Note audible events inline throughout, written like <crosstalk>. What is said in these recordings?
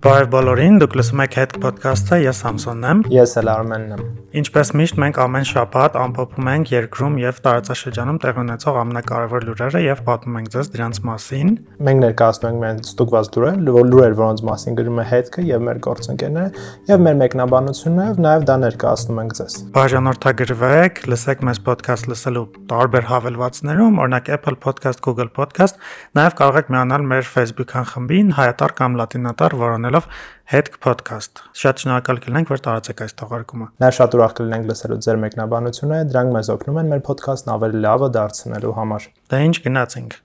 Բարև բոլորին, դուք լսում եք Head Podcast-ը, ես Սամսոնն եմ։ Ես էլ Արմենն եմ։ Ինչպես միշտ մենք ամեն շաբաթ ամփոփում ենք երկրում եւ տարածաշրջանում տեղի ունեցող ամենակարևոր լուրերը եւ պատմում ենք ձեզ դրանց մասին։ Մենք ներկայացնում ենք մեր ստուգված լուրեր, լուրեր, որոնց մասին գրում է Head-ը եւ մեր գործընկերները եւ մեր մեկնաբանությունները եւ նաեւ դա ներկայացնում ենք ձեզ։ Բաժանորդագրվեք, լսեք մեզ podcast լսելու տարբեր հավելվածներում, օրինակ Apple Podcast, Google Podcast, նաեւ կարող եք միանալ մեր Facebook-ան խմբին հայատար կամ լատինատար, որոնը անելով Head Podcast։ Շատ շնորհակալ կլինենք, որ տարածեք այս թողարկումը։ Նաև շատ ուրախ կլինենք լսելու ձեր մեկնաբանությունը, դրանք մեզ օգնում են մեր podcast-ն ավելի լավը դարձնելու համար։ Դե ինչ գնացինք։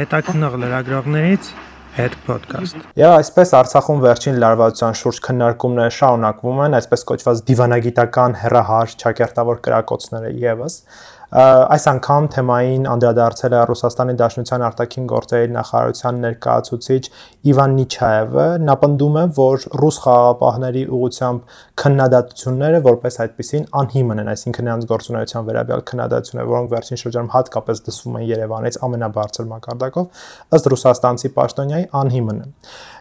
Հետաքնող լրագրողներից Head Podcast։ Եվ այսպես Արցախում վերջին լարվածության շուրջ քննարկումները շարունակվում են, այսպես կոչված դիվանագիտական հերահար ճակերտավոր կրակոցները եւս այս անգամ թեմային անդրադարձել է Ռուսաստանի Դաշնության արտաքին գործերի նախարարության ներկայացուցիչ Իվան Նիչաևը, նա պնդում է, որ ռուս խաղաղապահների ուղությամբ քննադատությունները որպես այդպեսին անհիմն են, այսինքն նրանց գործունեության վերաբերյալ քննադատությունները, որոնք վերջին շրջանում հատկապես դասվում են Երևանից ամենաբարձր մակարդակով, ըստ ռուսաստանցի պաշտոնյայի անհիմն են։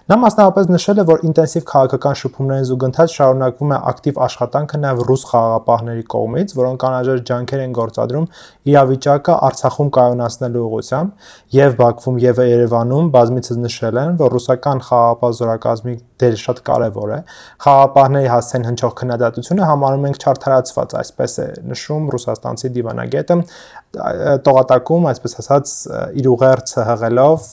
Նա մասնավորապես նշել է, որ ինտենսիվ քաղաքական շփումներին զուգընթաց շարունակվում է ակտիվ աշխատանքը նաև ռուս խաղաղապահների կողմից, որոնք անհրաժեշտ ջանքեր են գործադրում իրավիճակը Արցախում կայունացնելու ուղղությամբ եւ Բաքվում եւ Երևանում բազմիցս նշել են, որ ռուսական խաղաղապահ զորակազմի դերը շատ կարևոր է։ Խաղաղապահների հասցեն հնչող քննադատությունը համարում ենք չարթարացված, այսպես է նշում ռուսաստանցի դիվանագետը տողատակում, այսպես ասած, իր ուղերձը հղելով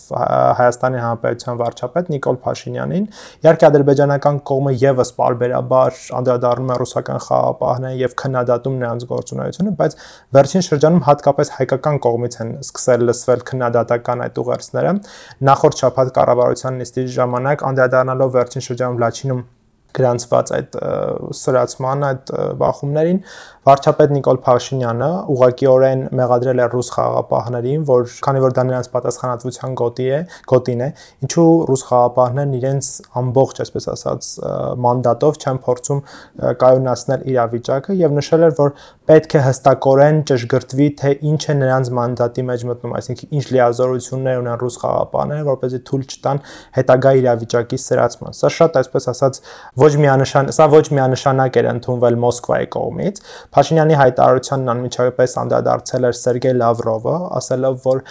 Հայաստանի Հանրապետության վարչապետ Նիկոլ Փաշինյանին։ Իհարկե ադրբեջանական կողմը եւս բարբերաբար անդրադառնում է ռուսական խաղապահներին եւ քննադատում նրանց գործունեությունը, բայց վերջին շրջանում հատկապես հայկական կողմից են սկսել լսվել քննադատական այդ ուղերձները։ Նախորդ շաբաթ կառավարության նիստի ժամանակ անդրադառնալով վերջին շրջանում Լաչինում գրանցված այդ սրացման այդ բախումներին վարչապետ Նիկոլ Փաշինյանը ուղղակիորեն մեղադրել է ռուս խաղապահներին, որ քանի որ դա նրանց պատասխանատվության գոտի է, գոտին է, ինչու ռուս խաղապահներն իրենց ամբողջ, այսպես ասած, մանդատով չեն փորձում կայունացնել իրավիճակը եւ նշել էր, որ պետք է հստակորեն ճշգրտվի, թե ինչ է նրանց մանդատի մեջ մտնում, այսինքն ինչ լիազորություններ ունեն ռուս խաղապահները, որպեսզի թույլ չտան հետագա իրավիճակի սրացման։ Սա շատ, այսպես ասած, ոչ միանշան, սա ոչ միանշանակ էր ընդունվել Մոսկվայի կողմից, Փաշինյանի հայտարարությանն անմիջապես անդրադարձել էր Սերգեյ Լավրովը, ասելով, որ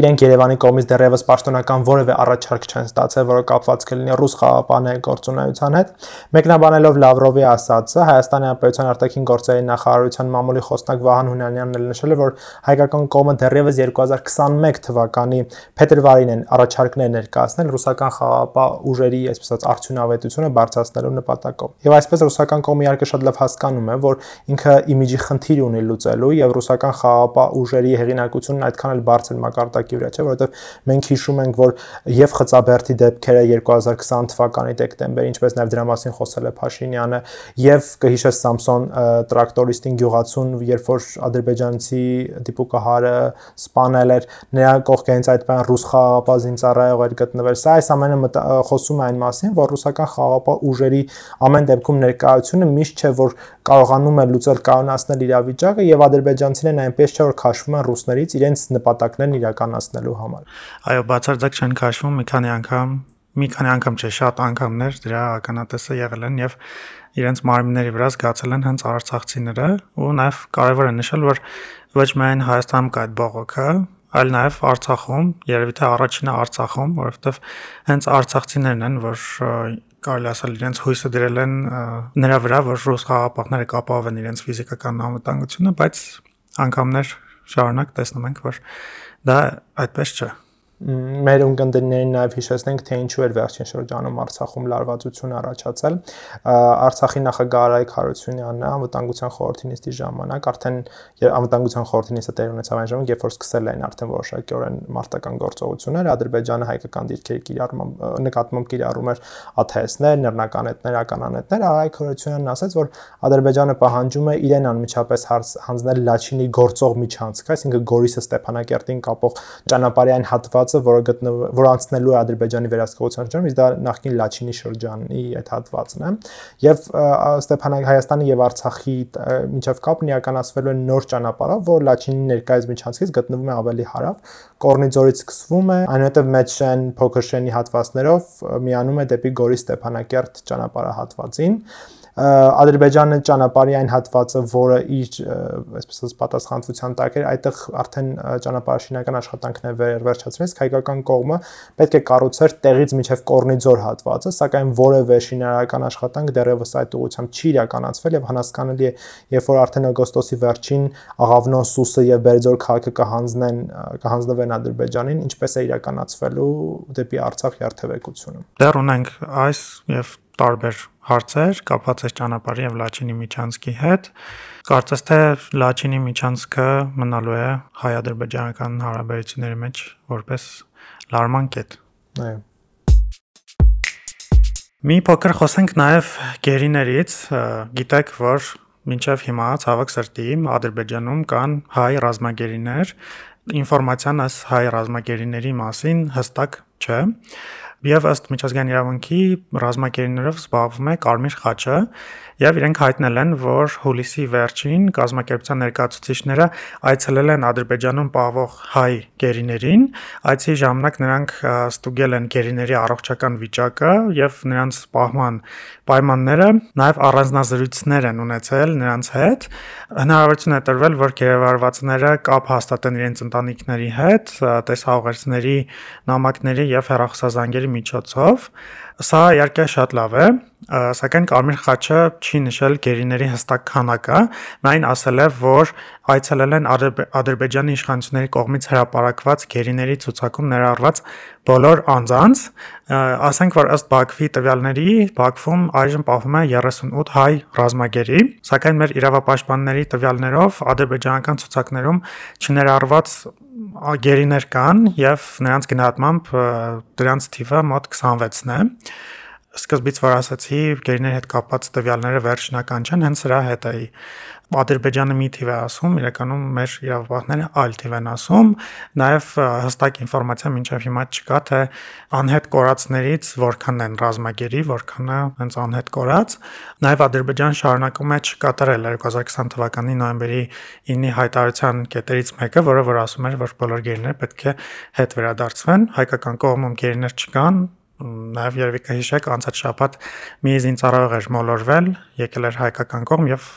իրենք Երևանի կողմից դեռևս պաշտոնական որևէ առաջարկ չեն ստացել, որը կապված կլինի ռուս խաղապանների գործունեության հետ։ Մեկնաբանելով Լավրովի ասածը, Հայաստանի Հանրապետության արտաքին գործերի նախարարության մամուլի խոսնակ Վահան Հունանյանն էլ նշել է, որ հայկական կողմը դեռևս 2021 թվականի փետրվարին են առաջարկներ ներկայացնել ռուսական խաղապահ ուժերի, այսպես ասած, արդյունավետությունը բարձրացնելու նպատակով։ Եվ այսպես ռուսական կողմը իհարկե շատ լավ հասկանում է, որ ինքը իմիջի խնդիր ունի լուծելու եւ ռուսական խաղապահ ուժերի հեղինակությունն այդքան էլ բարձր մակարդակի վրա չէ, որովհետեւ մենք հիշում ենք, որ եւ Խծաբերդի դեպքերը 2020 թվականի դեկտեմբեր, ինչպես նաեւ դրա մասին խոսել է Փաշինյանը, եւ կհիշես Սամսոն տրակտորիստին գյուղացուն, երբ որ ադրբեջանցի դիպուկահարը սպանել էր, նրա կողքերից այդ բան ռուս խաղապահ զինծառայող էր գտնվել։ Սա այս ամենը խոսում է այն մասին, որ ռուսական խաղապահ ուժերի ամեն դեպքում ներկայությունը միշտ չէ, որ կարողանում է լուծել կանոնացնել իրավիճակը եւ ադրբեջանցիներն այնպես չէ որ քաշվում են ռուսներից իրենց նպատակներն իրականացնելու համար։ Այո, բացարձակ չեն քաշվում մի քանի անգամ, մի քանի անգամ չէ, շատ անգամներ դրա ականատեսը եղել են եւ իրենց մարմինների վրա զգացել են հենց արցախցիները ու նաև կարևոր է նշել որ ոչ միայն Հայաստանում կա այդ բողոքը, այլ նաև Արցախում, երևի թե առաջինը Արցախում, որովհետև հենց արցախցիներն են, որ կարելի ասել իրենց հույսը դրել են նրա վրա, որ ռուս խաղապահները կապավեն իրենց ֆիզիկական անվտանգությունը, բայց անգամներ շարունակ տեսնում ենք, որ դա այդպես չէ մեր ունկնդիրներին նաև հիշեցնենք, թե ինչու էր վերջին շրջանում Արցախում լարվածություն առաջացել։ Արցախի նախագահ Արայք Հարությունյանն անվտանգության խորհրդի նիստի ժամանակ արդեն անվտանգության խորհրդի նիստը տեղ ունեցավ այն ժամանակ, երբ որ սկսել էին արդեն որոշակիորեն մարտական գործողություններ, Ադրբեջանը հայկական դիրքերի կիրառում նկատմամբ կիրառում էր ԱԹՍ-ներ, նռնականետներ, ականանետներ, Արայք Հարությունյանն ասաց, որ Ադրբեջանը պահանջում է իրեն անմիջապես հանձնել Լաչինի գործող միջանցք, այսինքն Գորիսը Ստեփանակերտին կապող ճանապարհային հատված հատվածը, որը գտնվում որ անցնելու է Ադրբեջանի վերահսկողության շրջանում, իսկ դա նախկին Լաչինի շրջանի այդ հատվածն է։ Եվ Ստեփանակ Հայաստանի եւ Արցախի միջև կապն իրականացվելու է նոր ճանապարհով, որ Լաչինի ներկայիս միջանցքից գտնվում է ավելի հարավ, Կորնիձորից սկսվում է, այնուհետև Մեջշեն փոքրշենի հատվածներով միանում է դեպի Գորի Ստեփանակերտ ճանապարհահատվածին։ Ադրբեջանը ճանապարհի այն հատվածը, որը իր այսպես ասած պատասխանատվության տակ էր, այդտեղ արդեն ճանապարհաշինական աշխատանքն է վերջացրել, հայկական կողմը պետք է կառուցեր տեղից միջև Կորնիձոր հատվածը, սակայն որևէ շինարարական աշխատանք դեռևս այդ ուղղությամբ չի իրականացվել եւ հնասկանալի է, երբ որ արդեն օգոստոսի վերջին Աղավնոն, Սուսը եւ Բերձոր քաղաքը կհանձնեն կհանձնվեն Ադրբեջանին, ինչպես է իրականացվելու դեպի Արցախ երթևեկությունը։ Դեռ ունենք այս եւ տարբեր հարցեր կապված այս ճանապարհի եւ Լաչինի միջանցքի հետ։ Կարծես թե Լաչինի միջանցքը մնալու է հայ-ադրբեջանական հարաբերությունների մեջ որպես լարման կետ։ Այո։ Մի փոքր խոսենք նաև գերիներից, գիտեք, որ մինչև հիմա ցավոք սրտի Ադրբեջանում կան հայ ռազմագերիներ, ինֆորմացիան այս հայ ռազմագերիների մասին հստակ չէ եւ ըստ միջազգային իրավունքի ռազմակերիներով զբաղվում է Կարմիր խաչը եւ իրենք հայտնել են, որ հուլիսի վերջին կազմակերպության ներկայացուցիչները այցելել են Ադրբեջանում պահվող հայ գերիներին, այցի ժամանակ նրանք ստուգել են գերիների առողջական վիճակը եւ նրանց պահման պայմանները, նաեւ առանձնազրույցներ են ունեցել նրանց հետ։ Հնարավորություն է տրվել, որ գերեվարվածները կապ հաստատեն իրենց ընտանիքների հետ, տեսահողերցների, նամակների եւ հեռախոսազանգերի միջոցով Սա իհարկե շատ լավ է, սակայն Կարմիր խաչը չի նշել գերիների հստակ քանակը, նա ասել է, որ այցելել են Ադրբեջանի իշխանությունների կողմից հրապարակված գերիների ցուցակում ներառված բոլոր անձանց, ասենք որ ըստ Բաքվի տվյալների Բաքվում այժմ պահվում է 38 հայ ռազմագերի, սակայն մեր իրավապաշտպանների տվյալներով ադրբեջանական ցուցակներում չներառված գերիներ կան եւ նրանց գնահատմամբ դրանց թիվը մոտ 26-ն է սկզբից որ ասացի գերիների հետ կապված տվյալները վերջնական չեն հենց սրա հետ էի Ադրբեջանը մի թիվ է ասում, իրականում մեր իրավապահները այլ թիվ են ասում, նաև հստակ ինֆորմացիա մինչև հիմա չկա, թե անհետ կորածներից որքանն են ռազմագերի, որքանը հենց անհետ կորած։ Նաև Ադրբեջան շարունակում է չկատարել 2020 թվականի նոյեմբերի 9-ի հայտարարության կետերից մեկը, որը որ ասում էր, որ բոլոր գերիները պետք է հետ վերադարձվեն, հայկական կողմում գերիներ չկան, նաև երևի կհիշեք անցած շաբաթ մի զինծառայող էր մոլորվել, եկել էր հայկական կողմ եւ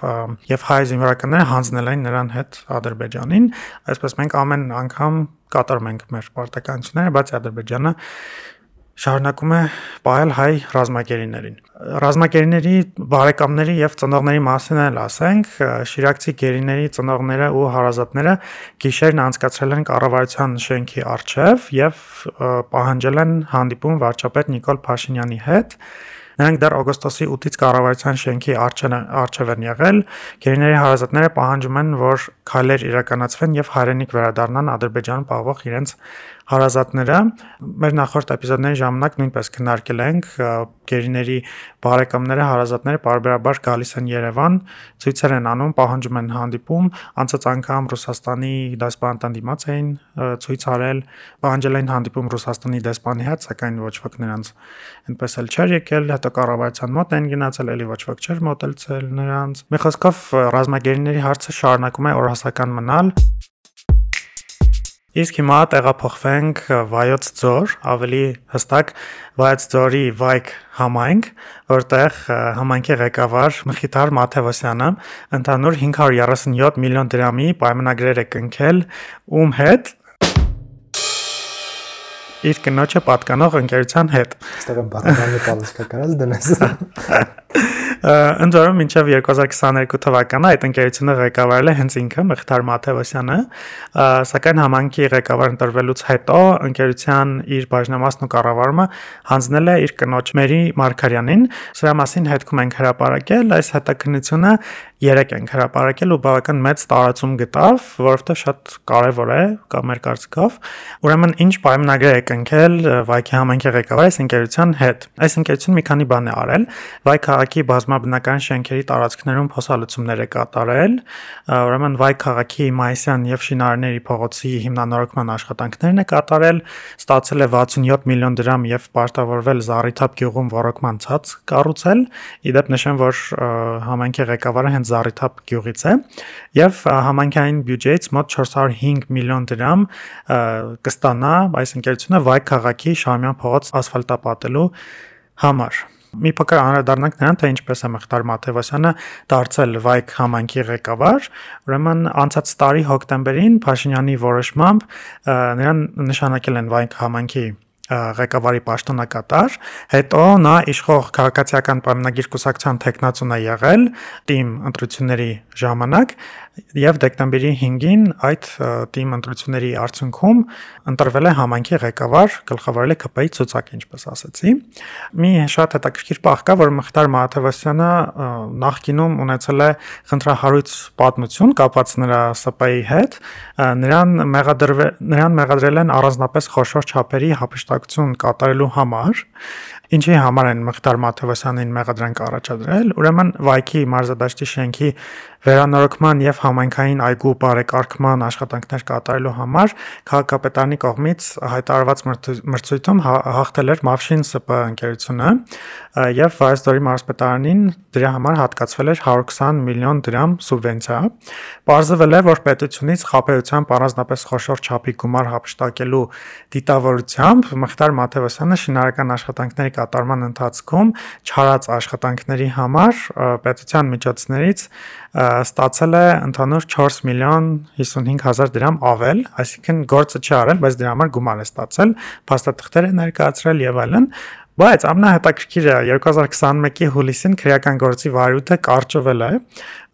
եւ հայ զինվորականները հանձնել էին նրան հետ Ադրբեջանին, այսպես մենք ամեն անգամ կատարում ենք մեր պարտականությունները, բայց Ադրբեջանը շարունակում է պահել հայ ռազմակերիներին։ Ռազմակերիների բարեկամների եւ ծնողների մասին էլ ասենք, Շիրակցի գերիների ծնողները ու հարազատները գիշերն անցկացրել են կառավարության շենքի առջև եւ պահանջել են հանդիպում վարչապետ Նիկոլ Փաշինյանի հետ Նրանք դեռ օգոստոսի 8-ից կառավարության շենքի արչև են եղել։ Գերիների հարազատները պահանջում են, որ քայլեր իրականացվեն եւ հայրենիք վերադառնան Ադրբեջանում պահվող իրենց հարազատները մեր նախորդ էպիզոդների ժամանակ նույնպես քննարկել ենք գերիների բարեկամները, հարազատները բարբերաբար գալիս են Երևան, ցույցեր են անում, պահանջում են հանդիպում, անցած անգամ Ռուսաստանի դեսպանատան դիմաց էին ցույց արել, պահանջել են հանդիպում Ռուսաստանի դեսպանի հետ, սակայն ոչ ոք նրանց այնպես էլ չէր եկել, հետո կառավարության մոտ են գնացել, ելի ոչ ոք չէր մոտեցել նրանց։ Մի խոսքով ռազմագերիների հարցը շարունակում է օրհասական մնալ։ Իսկ հիմա տեղափոխվենք Վայոց ձոր, ավելի հստակ Վայոց ձորի Վայք համայնք, որտեղ համայնքի ղեկավար Մխիթար Մաթեոսյանը ընդհանուր 537 միլիոն դրամի պայմանագրեր է կնքել ում հետ իր կնոջը պատկանող ընկերության հետ։ Այստեղ եմ բառարանը պալիսկա կարած դնես։ <laughs> Ընդ որում մինչև 2022 թվականը այդ ընկերությունը ղեկավարել է հենց ինքը Մղթար Մաթեոսյանը, սակայն համանքի ղեկավար ընտրվելուց հետո ընկերության իր բաժնամասն ու կառավարումը հանձնել է իր կնոջ Մերի Մարկարյանին։ Սրա մասին հետքում ենք հրապարակել, այս հետաքննությունը 3 ենք հրապարակել ու բավական մեծ տարածում գտավ, որովհետև շատ կարևոր է կամ մեր կարծիքով։ Ուրեմն ինչ պայմանագրեր է կնքել Վայքի համայնքի ղեկավարը այս ընկերության հետ։ Այս ընկերությունը մի քանի բան է արել։ Վայ քաղաքի բազմա ռազմաբնական շենքերի տարածքներում փոխհալուցումներ է կատարել, ուրեմն Վայ քաղաքի Մայսյան եւ Շինարարների փողոցի հիմնանորոգման աշխատանքներն է կատարել, ստացել է 67 միլիոն դրամ եւ պարտավորվել Զառիթափ գյուղում ռոռոկման ցած կառուցել։ Իդեպ նշեմ, որ համայնքի ղեկավարը հենց Զառիթափ գյուղից է եւ համայնքային բյուջեից մոտ 405 միլիոն դրամ կստանա այս ընկերությունը Վայ քաղաքի Շամյան փողոց ասֆալտապատելու համար։ Մի փոքր անդրադառնանք նրան, թե ինչպես է Մխտար Մաթեոսյանը դարձել Վայք համայնքի ղեկավար։ Ուրեմն անցած տարի հոկտեմբերին Փաշինյանի որոշմամբ նրան նշանակել են Վայք համայնքի ղեկավարի պաշտոնակատար, հետո նա իշխող քաղաքացիական պայմանագիր կուսակցության տեխնացուն է եղել թիմ ընտրությունների ժամանակ եւ դեկտեմբերի 5-ին այդ թիմ ընտրությունների արդյունքում ընտրվել է համանքի ղեկավար, գլխավորել է ԿՊ-ի ցուցակ, ինչպես ասացի։ Մի շատ հետաքրքիր պահ կա, որ Մխտար Մաթևոսյանը նախկինում ունեցել է խնդրահարույց պատմություն կապված նրա ՍՊ-ի հետ, նրան մեղադրվել նրան մեղադրել են առանձնապես խոշոր չափերի հապշտակություն կատարելու համար ինչի համար են Մխտար Մաթևոսյանին մեղադրանք առաջադրել, ուրեմն Վայքի մարզադաշտի շենքի վերանորոգման եւ համայնքային այգու բարեկարգման աշխատանքներ կատարելու համար քաղաքապետարանի կողմից հայտարարված մրցույթում հա-, հաղթել էր Մավշին ՍՊ ընկերությունը եւ Վայստորի մարզպետարանին դրա համար հատկացվել էր 120 միլիոն դրամ սուբվենցիա։ Պարզվել է, որ պետությունից խապեությամբ առանձնապես խոշոր չափի գումար հապշտակելու դիտավորությամբ Մխտար Մաթեոսյանը շինարարական աշխատանքների կատարման ընթացքում չարած աշխատանքների համար պետության միջոցներից ստացել է ընդհանուր 4 միլիոն 55 հազար դրամ ավել, այսինքն գործը չի արել, բայց դրա համար գումար է ստացել, փաստաթղթեր է ներկայացրել եւ այլն, բայց ամենահետաքրքիրը 2021-ի հուլիսին քրեական գործի վարույթը կարճվել է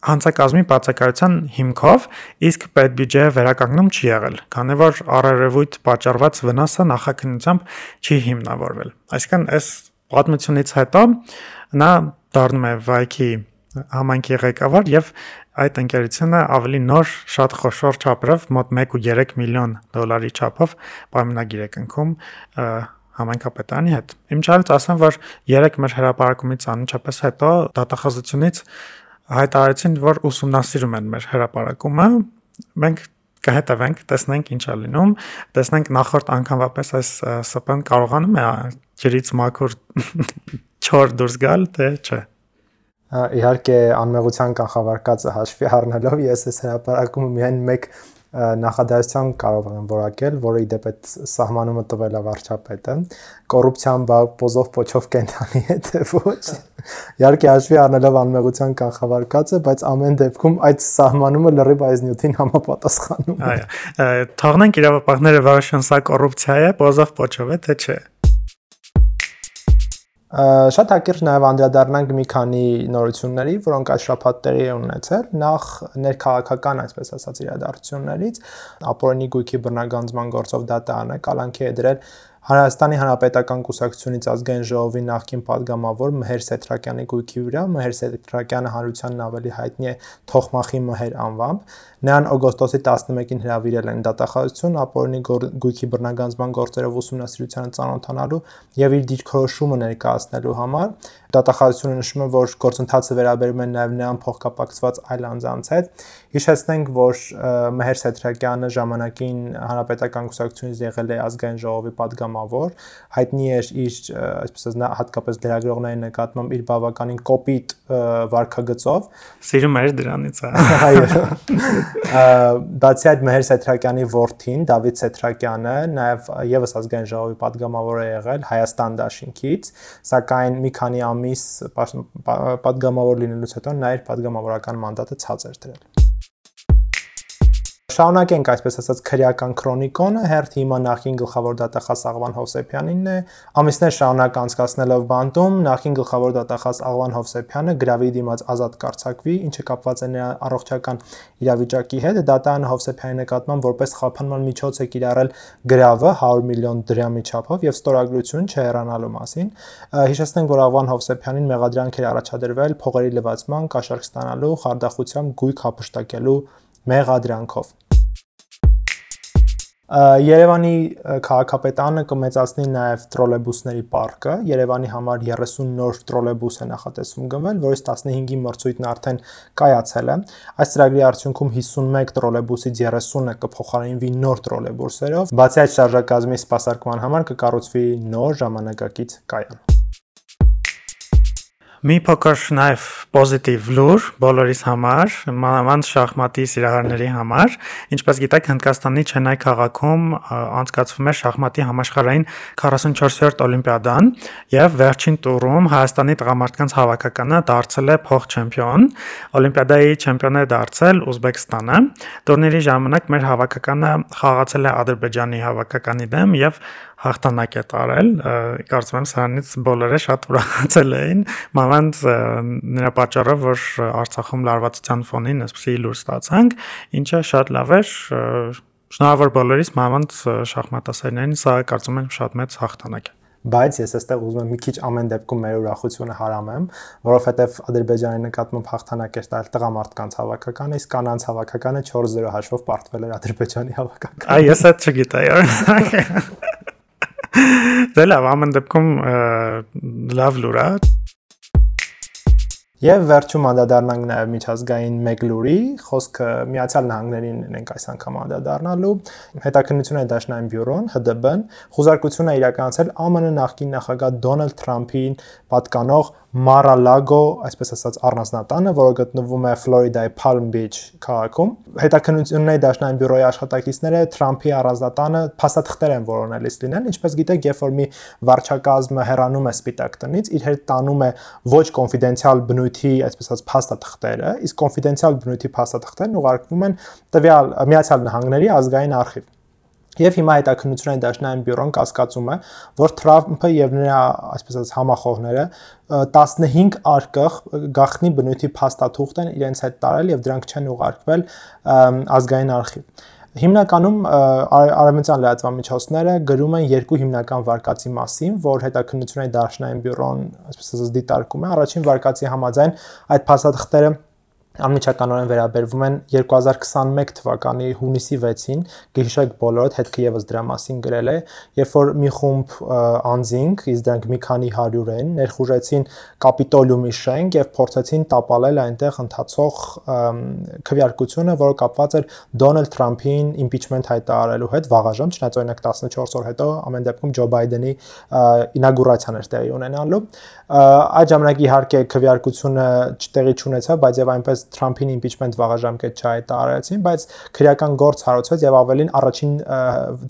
հանցակազմի բացակայության հիմքով, իսկ պետբյուջեը վերականգնում չի եղել, քանի որ առերևույթ պատճառված վնասը նախաքննությամբ չի հիմնավորվել։ Այսինքն այս պատմությունից հետո նա դառնում է Վայքի համայնքի ղեկավար եւ այդ ընկերությունը ավելի նոր շատ խոշոր չափով մոտ 1.3 միլիոն դոլարի չափով պայմանագիր է կնքում համայնքապետարանի հետ։ Իմ չարից ասեմ, որ երեք մեր հրապարակումից անմիջապես հետո դատախազությունից հայտարարեցին, որ ուսումնասիրում են մեր հրապարակումը։ Մենք կհետևենք, տեսնենք ինչ է լինում, տեսնենք նախորդ անգամվա պես այս ՍՊ-ն կարողանում է ջրից մաքուր <laughs> չոր դուրս գալ, թե չէ իհարկե անմեղության կանխավարկածը հաշվի առնելով ես այս հրապարակումը միայն մեկ նախադասության կարող եմ որակել, որը իդեպ այդ սահմանումը տվել է վարչապետը, կոռուպցիան բա պոզով փոչով կենթանի է թե ոչ։ Իհարկե հաշվի առնելով անմեղության կանխավարկածը, բայց ամեն դեպքում այդ սահմանումը լրիվ այս նյութին համապատասխանում է։ Այո, թողնենք իրավապահները որոշեն սա կոռուպցիա է, պոզով փոչով է, թե չէ։ Շատ հակիրճ նաև անդրադառնանք մի քանի նորությունների, որոնք այս շաբաթ տեղի ունեցել։ Նախ ներքաղաքական, այսպես ասած, իրադարձություններից ապօրինի գույքի բռնագանձման գործով դատարանը կալանքի է դրել Հայաստանի Հանրապետական Կուսակցությունից ազգային ժողովի նախկին падգամավոր Մհեր Սեթրակյանի գույքի վրա Մհեր Սեթրակյանը հանրությանն ավելի հայտնի է Թոխմախի Մհեր անվամբ։ Նրան օգոստոսի 11-ին հրավիրել են դատախազություն ապօրինի գույքի բռնագանձման գործերով ուսումնասիրությանը ծանոթանալու եւ իր դիրքորոշումը ներկայացնելու համար։ Դատախազությունը նշում է, որ գործընթացը վերաբերում է նաև նրան փոխկապակցված այլ անձանց հետ։ Հիշեցնենք, որ Մհեր Սեթրակյանը ժամանակին հանրապետական կուսակցությունից եղել է ազգային ժողովի падգամավոր, հայտնի էր իր, այսպես ասած, հատկապես դերագրողների նկատմամբ իր բավականին կոպիտ վարկագծով։ Սիրում էր դրանից, <laughs> այո։ Բացի այդ Մհեր Սեթրակյանի որդին Դավիթ Սեթրակյանը նաև եւս ազգային ժողովի падգամավոր է եղել Հայաստան Դաշինքից, սակայն մի քանի ամ ամիս պատգամավոր լինելուց հետո նա իր պատգամավորական մանդատը ցած էր դրել։ Շարունակենք այսպես ասած քրեական քրոնիկոնը, հերթ հիմա նախին գլխավոր դատախազ Աղվան Հովսեփյանինն է։ Ամիսներ շարունակ անցկացնելով բանտում, նախին գլխավոր դատախազ Աղվան Հովսեփյանը գրավի դիմաց ազատ կարծակվի, ինչը կապված է նրա առողջական իրավիճակի հետ։ Դատան Հովսեփյանի նկատմամբ որպես խափանման միջոց է կիրառել գրավը 100 միլիոն դրամի չափով եւ ստորագրություն չհեռանալու մասին։ Հիշեցնենք, որ Աղվան Հովսեփյանին մեղադրանք էր առաջադրվել փողերի լվացման, կաշառք ստանալու, խարդախությամբ գույք հապշտակելու մեղադրանքով։ Երևանի քաղաքապետարանը կմեծացնի նաև տրոլեյբուսների պարկը։ Երևանի համար 30 նոր տրոլեյբուս է նախատեսվում գնվել, որից 15-ի մրցույթն արդեն կայացել է։ Այս ծրագրի արդյունքում 51 տրոլեյբուսից 30-ը կփոխարինվի նոր տրոլեյբուսերով։ Բացի այդ շարժակազմի սպասարկման համար կկառուցվի նոր ժամանակակից կայան։ Մի փոքր նաև պոզիտիվ լուր բոլորիս համար, մանավանդ շախմատի սիրահարների համար։ Ինչպես գիտեք, Հնդկաստանի Չենայ քաղաքում անցկացվում է շախմատի համաշխարհային 44-րդ օլիմպիադան, եւ վերջին տուրում Հայաստանի տղամարդկանց հավաքականը դարձել է փոխ-չեմպիոն։ Օլիմպիադայի չեմպիոն է դարձել Ուզբեկստանը։ Տուրնիրի ժամանակ մեր հավաքականը խաղացել է Ադրբեջանի հավաքականի դեմ եւ հաղթանակ է տարել։ Կարծում եմ սրանից բոլորը շատ ուրախացել էին, մանավանդ նրա պատճառով, որ Արցախում լարվածության ֆոնին այսպեսի լուր ստացանք, ինչը շատ լավ էր։ Շնորհավոր բոլորիս, մանավանդ շախմատասերներին, սա կարծում եմ շատ մեծ հաղթանակ է բայց ես այստեղ ուզում եմ մի քիչ ամեն դեպքում մեր ուրախությունը հարամեմ, որովհետև Ադրբեջանի նկատմամբ հաղթանակ էր տալ տղամարդկանց հավաքականը, իսկ կանանց հավաքականը 4-0 հաշվով պարտվել էր Ադրբեջանի հավաքականը։ Այ ես այդ չգիտեի։ <laughs> Դե լավ, ամեն դեպքում լավ լուր է։ Եվ վերջում անդադառնանք նաև միջազգային մեկ լուրի, խոսքը Միացյալ Նահանգներին ենք այս անգամ անդադառնալու։ Հետաքննությունը դաշնային բյուրոն ՀԴԲ-ն խոզարկություն է իրականացել ԱՄՆ նախկին նախագահ Դոնալդ Թրամփին պատկանող Mar-a-Lago, այսպես ասած, առանձնատանը, որը գտնվում է Ֆլորիդայի Palm Beach քաղաքում։ Հետաքննությունների դաշնային բյուրոյի աշխատակիցները Թրամփի առանձնատանը փաստաթղթեր են որոնելիս լինել, ինչպես գիտեք, երբ որ մի վարչակազմը հեռանում է Սպիտակ տնից, իր հետ տանում է ոչ կոնֆիդենցիալ բնույթի, այսպես ասած, փաստաթղթերը, իսկ կոնֆիդենցիալ բնույթի փաստաթղթերն ուղարկվում են տվյալ Միացյալ Նահանգների ազգային արխիվ։ Եվ հիմա հետաքննությունների դաշնային բյուրոն կասկածում է, որ Թրամփը եւ նրա, այսպես ասած, համախոհները 15 արկղ գախնի բնույթի փաստաթուղթ են իրենց հետ տարել եւ դրանք չեն ուղարկվել ազգային արխիվ։ Հիմնականում արևմտյան լրատվամիջոցները գրում են երկու հիմնական վարկածի մասին, որ հետաքննությունների դաշնային բյուրոն, այսպես ասած, դիտարկում է։ Առաջին վարկածի համաձայն այդ փաստաթղթերը անմիջականորեն վերաբերվում են 2021 թվականի հունիսի 6-ին, գիշեք բոլորդ հետքը եւս դրա մասին գրել է, երբ որ մի խումբ անձինք, իսկ դրանք մի քանի 100 են, ներխուժեցին Կապիտոլիումի շենք եւ փորձեցին տապալել այնտեղ ընթացող քվեարկությունը, որը կապված էր Դոնալդ Թրամփին իմպիչմենտ հայտարարելու հետ վաղաժամ, չնայած օրինակ 14 օր հետո ամեն դեպքում Ջո Բայդենի ինագուրացիան էր տեղի ունենալու։ Այդ ժամանակ իհարկե քվեարկությունը չտեղի չունեցավ, բայց եւ այնպես Թրամփին իմպիչմենտ վաղաժամկետ չհայտարարեցին, բայց քրեական գործ հարուցվեց եւ ավելին առաջին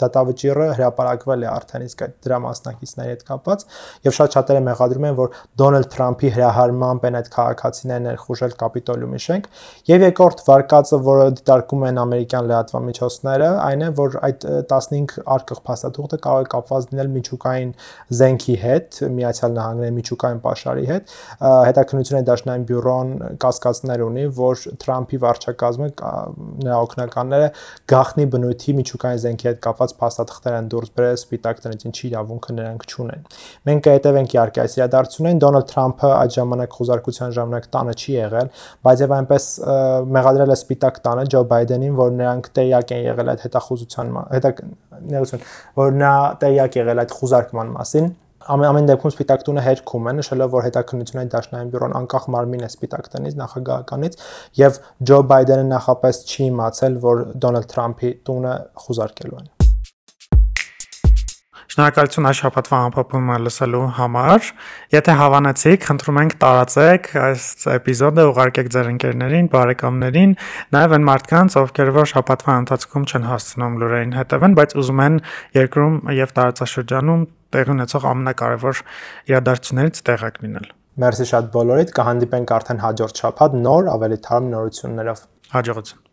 դատավճիռը հրապարակվել է արդեն իսկ այդ դրա մասնակիցների հետ կապված եւ շատ շատերը մեղադրում են, որ Դոնալդ Թրամփի հրահարմամբ են այդ քաղաքացիներն ներխուժել Կապիտոլիումի շենք եւ երկրորդ վարկածը, որը դիտարկում են ամերիկյան լրատվամիջոցները, այն է, որ այդ 15 արկղ փաստաթուղթը կարող է կապված լինել միջուկային զենքի հետ, Միացյալ Նահանգների միջուկային պաշարի հետ։ Հետաքննությունների դաշնային բյուրոն կասկածներ ունի, որ Թրամփի վարչակազմը նրա օգնականները գախնի բնույթի միջուկային զենքի հետ կապված փաստաթղթեր են դուրս բերել սպիտակ տնից, ինչի իրավունքը նրանք չունեն։ Մենք կհետևենք իհարկե այս իրադարձություններին։ Դոնալդ Թրամփը այդ ժամանակ խոզարկության ժամանակ տանը չի եղել, բայց եւ այնպես մեղադրել է սպիտակ տանը Ջո Բայդենին, որ նրանք տեղյակ են եղել այդ հետախուզության հետա ներություն, որ նա տեղյակ եղել այդ խոզարկման մասին ամեն ամեն դեպքում Սպիտակ տունը հերքում է նշելով որ հետաքննությունների դաշնային բյուրոն անկախ մարմին է Սպիտակ տնից նախագահականից եւ Ջո Բայդենը նախապես չի իմացել որ Դոնալդ Թրամփի տունը խուզարկելու են Շնորհակալություն այս շաբաթվա ամփոփումը լսելու համար։ Եթե հավանեցիք, խնդրում ենք տարածեք այս էպիզոդը, ուղարկեք ձեր ընկերներին, բարեկամներին, նաև այն մարդկանց, ովքեր որ շաբաթվա ընթացքում չեն հասցնում լուրերին հետևեն, բայց ուզում են երկրում եւ տարածաշրջանում տեղի ունեցող ամենակարևոր իրադարձություններից տեղակ լինել։ Մերսի շատ բոլորիդ, կհանդիպենք արդեն հաջորդ շաբաթ նոր ավելի թարմ նորություններով։ Հաջողություն։